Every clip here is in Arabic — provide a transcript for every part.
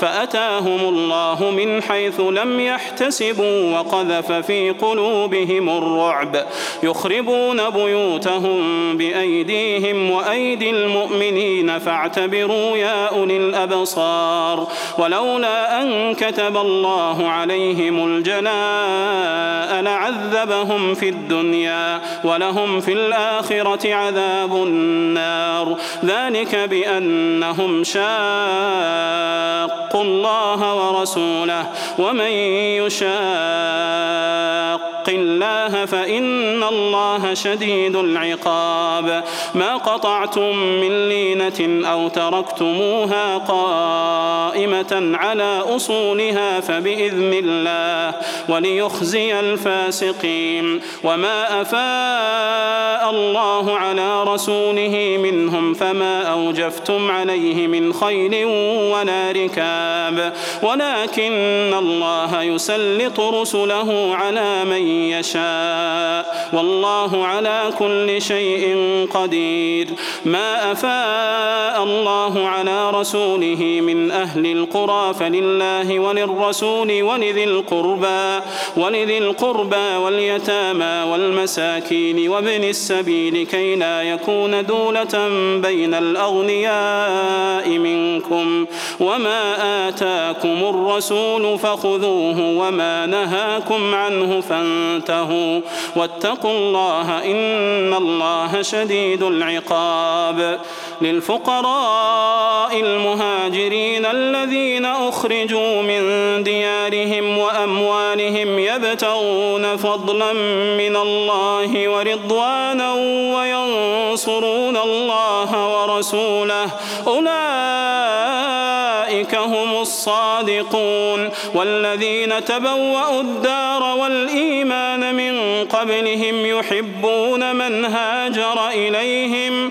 فأتاهم الله من حيث لم يحتسبوا وقذف في قلوبهم الرعب. يخربون بيوتهم بأيديهم وأيدي المؤمنين فاعتبروا يا أولي الأبصار. ولولا أن كتب الله عليهم الجلاء لعذبهم في الدنيا ولهم في الآخرة عذاب النار. ذلك بأنهم شاقوا الله ورسوله ومن يشاق الله فإن الله شديد العقاب ما قطعتم من لينة أو تركتموها قائمة على أصولها فبإذن الله وليخزي الفاسقين وما أفاء الله على رسوله منهم فما أوجفتم عليه من خيل ولا ركاب. ولكن الله يسلط رسله على من يشاء. والله على كل شيء قدير. ما أفاء الله على رسوله من أهل القرى فلله وللرسول ولذي القربى ولذي القربى واليتامى والمساكين وابن السبيل كي لا يكون دولة بين الأغنياء منكم وما آتاكم الرسول فخذوه وما نهاكم عنه فانتهوا واتقوا الله إن الله شديد العقاب للفقراء المهاجرين الذين أخرجوا من ديارهم وأموالهم يبتغون فضلا من الله ورضوانا وينصرون الله ورسوله. أولئك هم الصادقون. والذين تبوأوا الدار والإيمان من قبلهم يحبون من هاجر إليهم.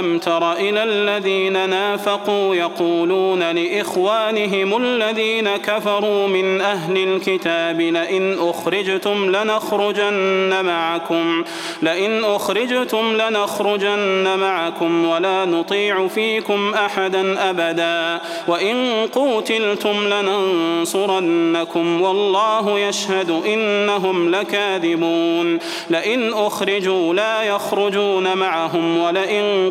ألم تر إلى الذين نافقوا يقولون لإخوانهم الذين كفروا من أهل الكتاب لئن أخرجتم لنخرجن معكم لئن أخرجتم لنخرجن معكم ولا نطيع فيكم أحدا أبدا وإن قوتلتم لننصرنكم والله يشهد إنهم لكاذبون لئن أخرجوا لا يخرجون معهم ولئن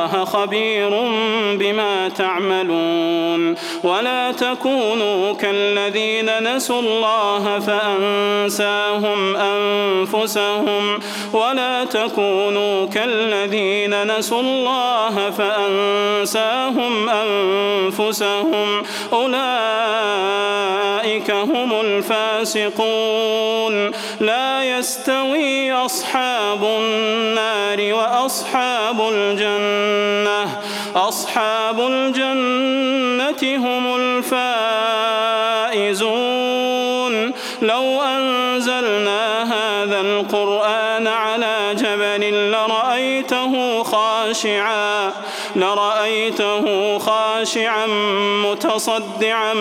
خبير بما تعملون. ولا تكونوا كالذين نسوا الله فأنساهم أنفسهم. ولا تكونوا كالذين نسوا الله فأنساهم أنفسهم. أولئك هم الفاسقون. لا يستوي أصحاب النار وأصحاب الجنة. أصحاب الجنة هم الفائزون. لو أنزلنا هذا القرآن على جبل لرأيته خاشعا. لرأيته خاشعا متصدعا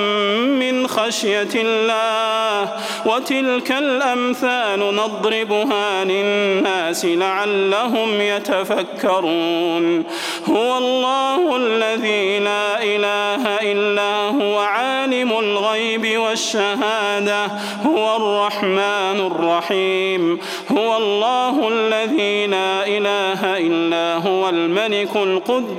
من خشية الله. وتلك الأمثال نضربها للناس لعلهم يتفكرون. هو الله الذي لا إله إلا هو عالم الغيب والشهادة. هو الرحمن الرحيم. هو الله الذي لا إله إلا هو الملك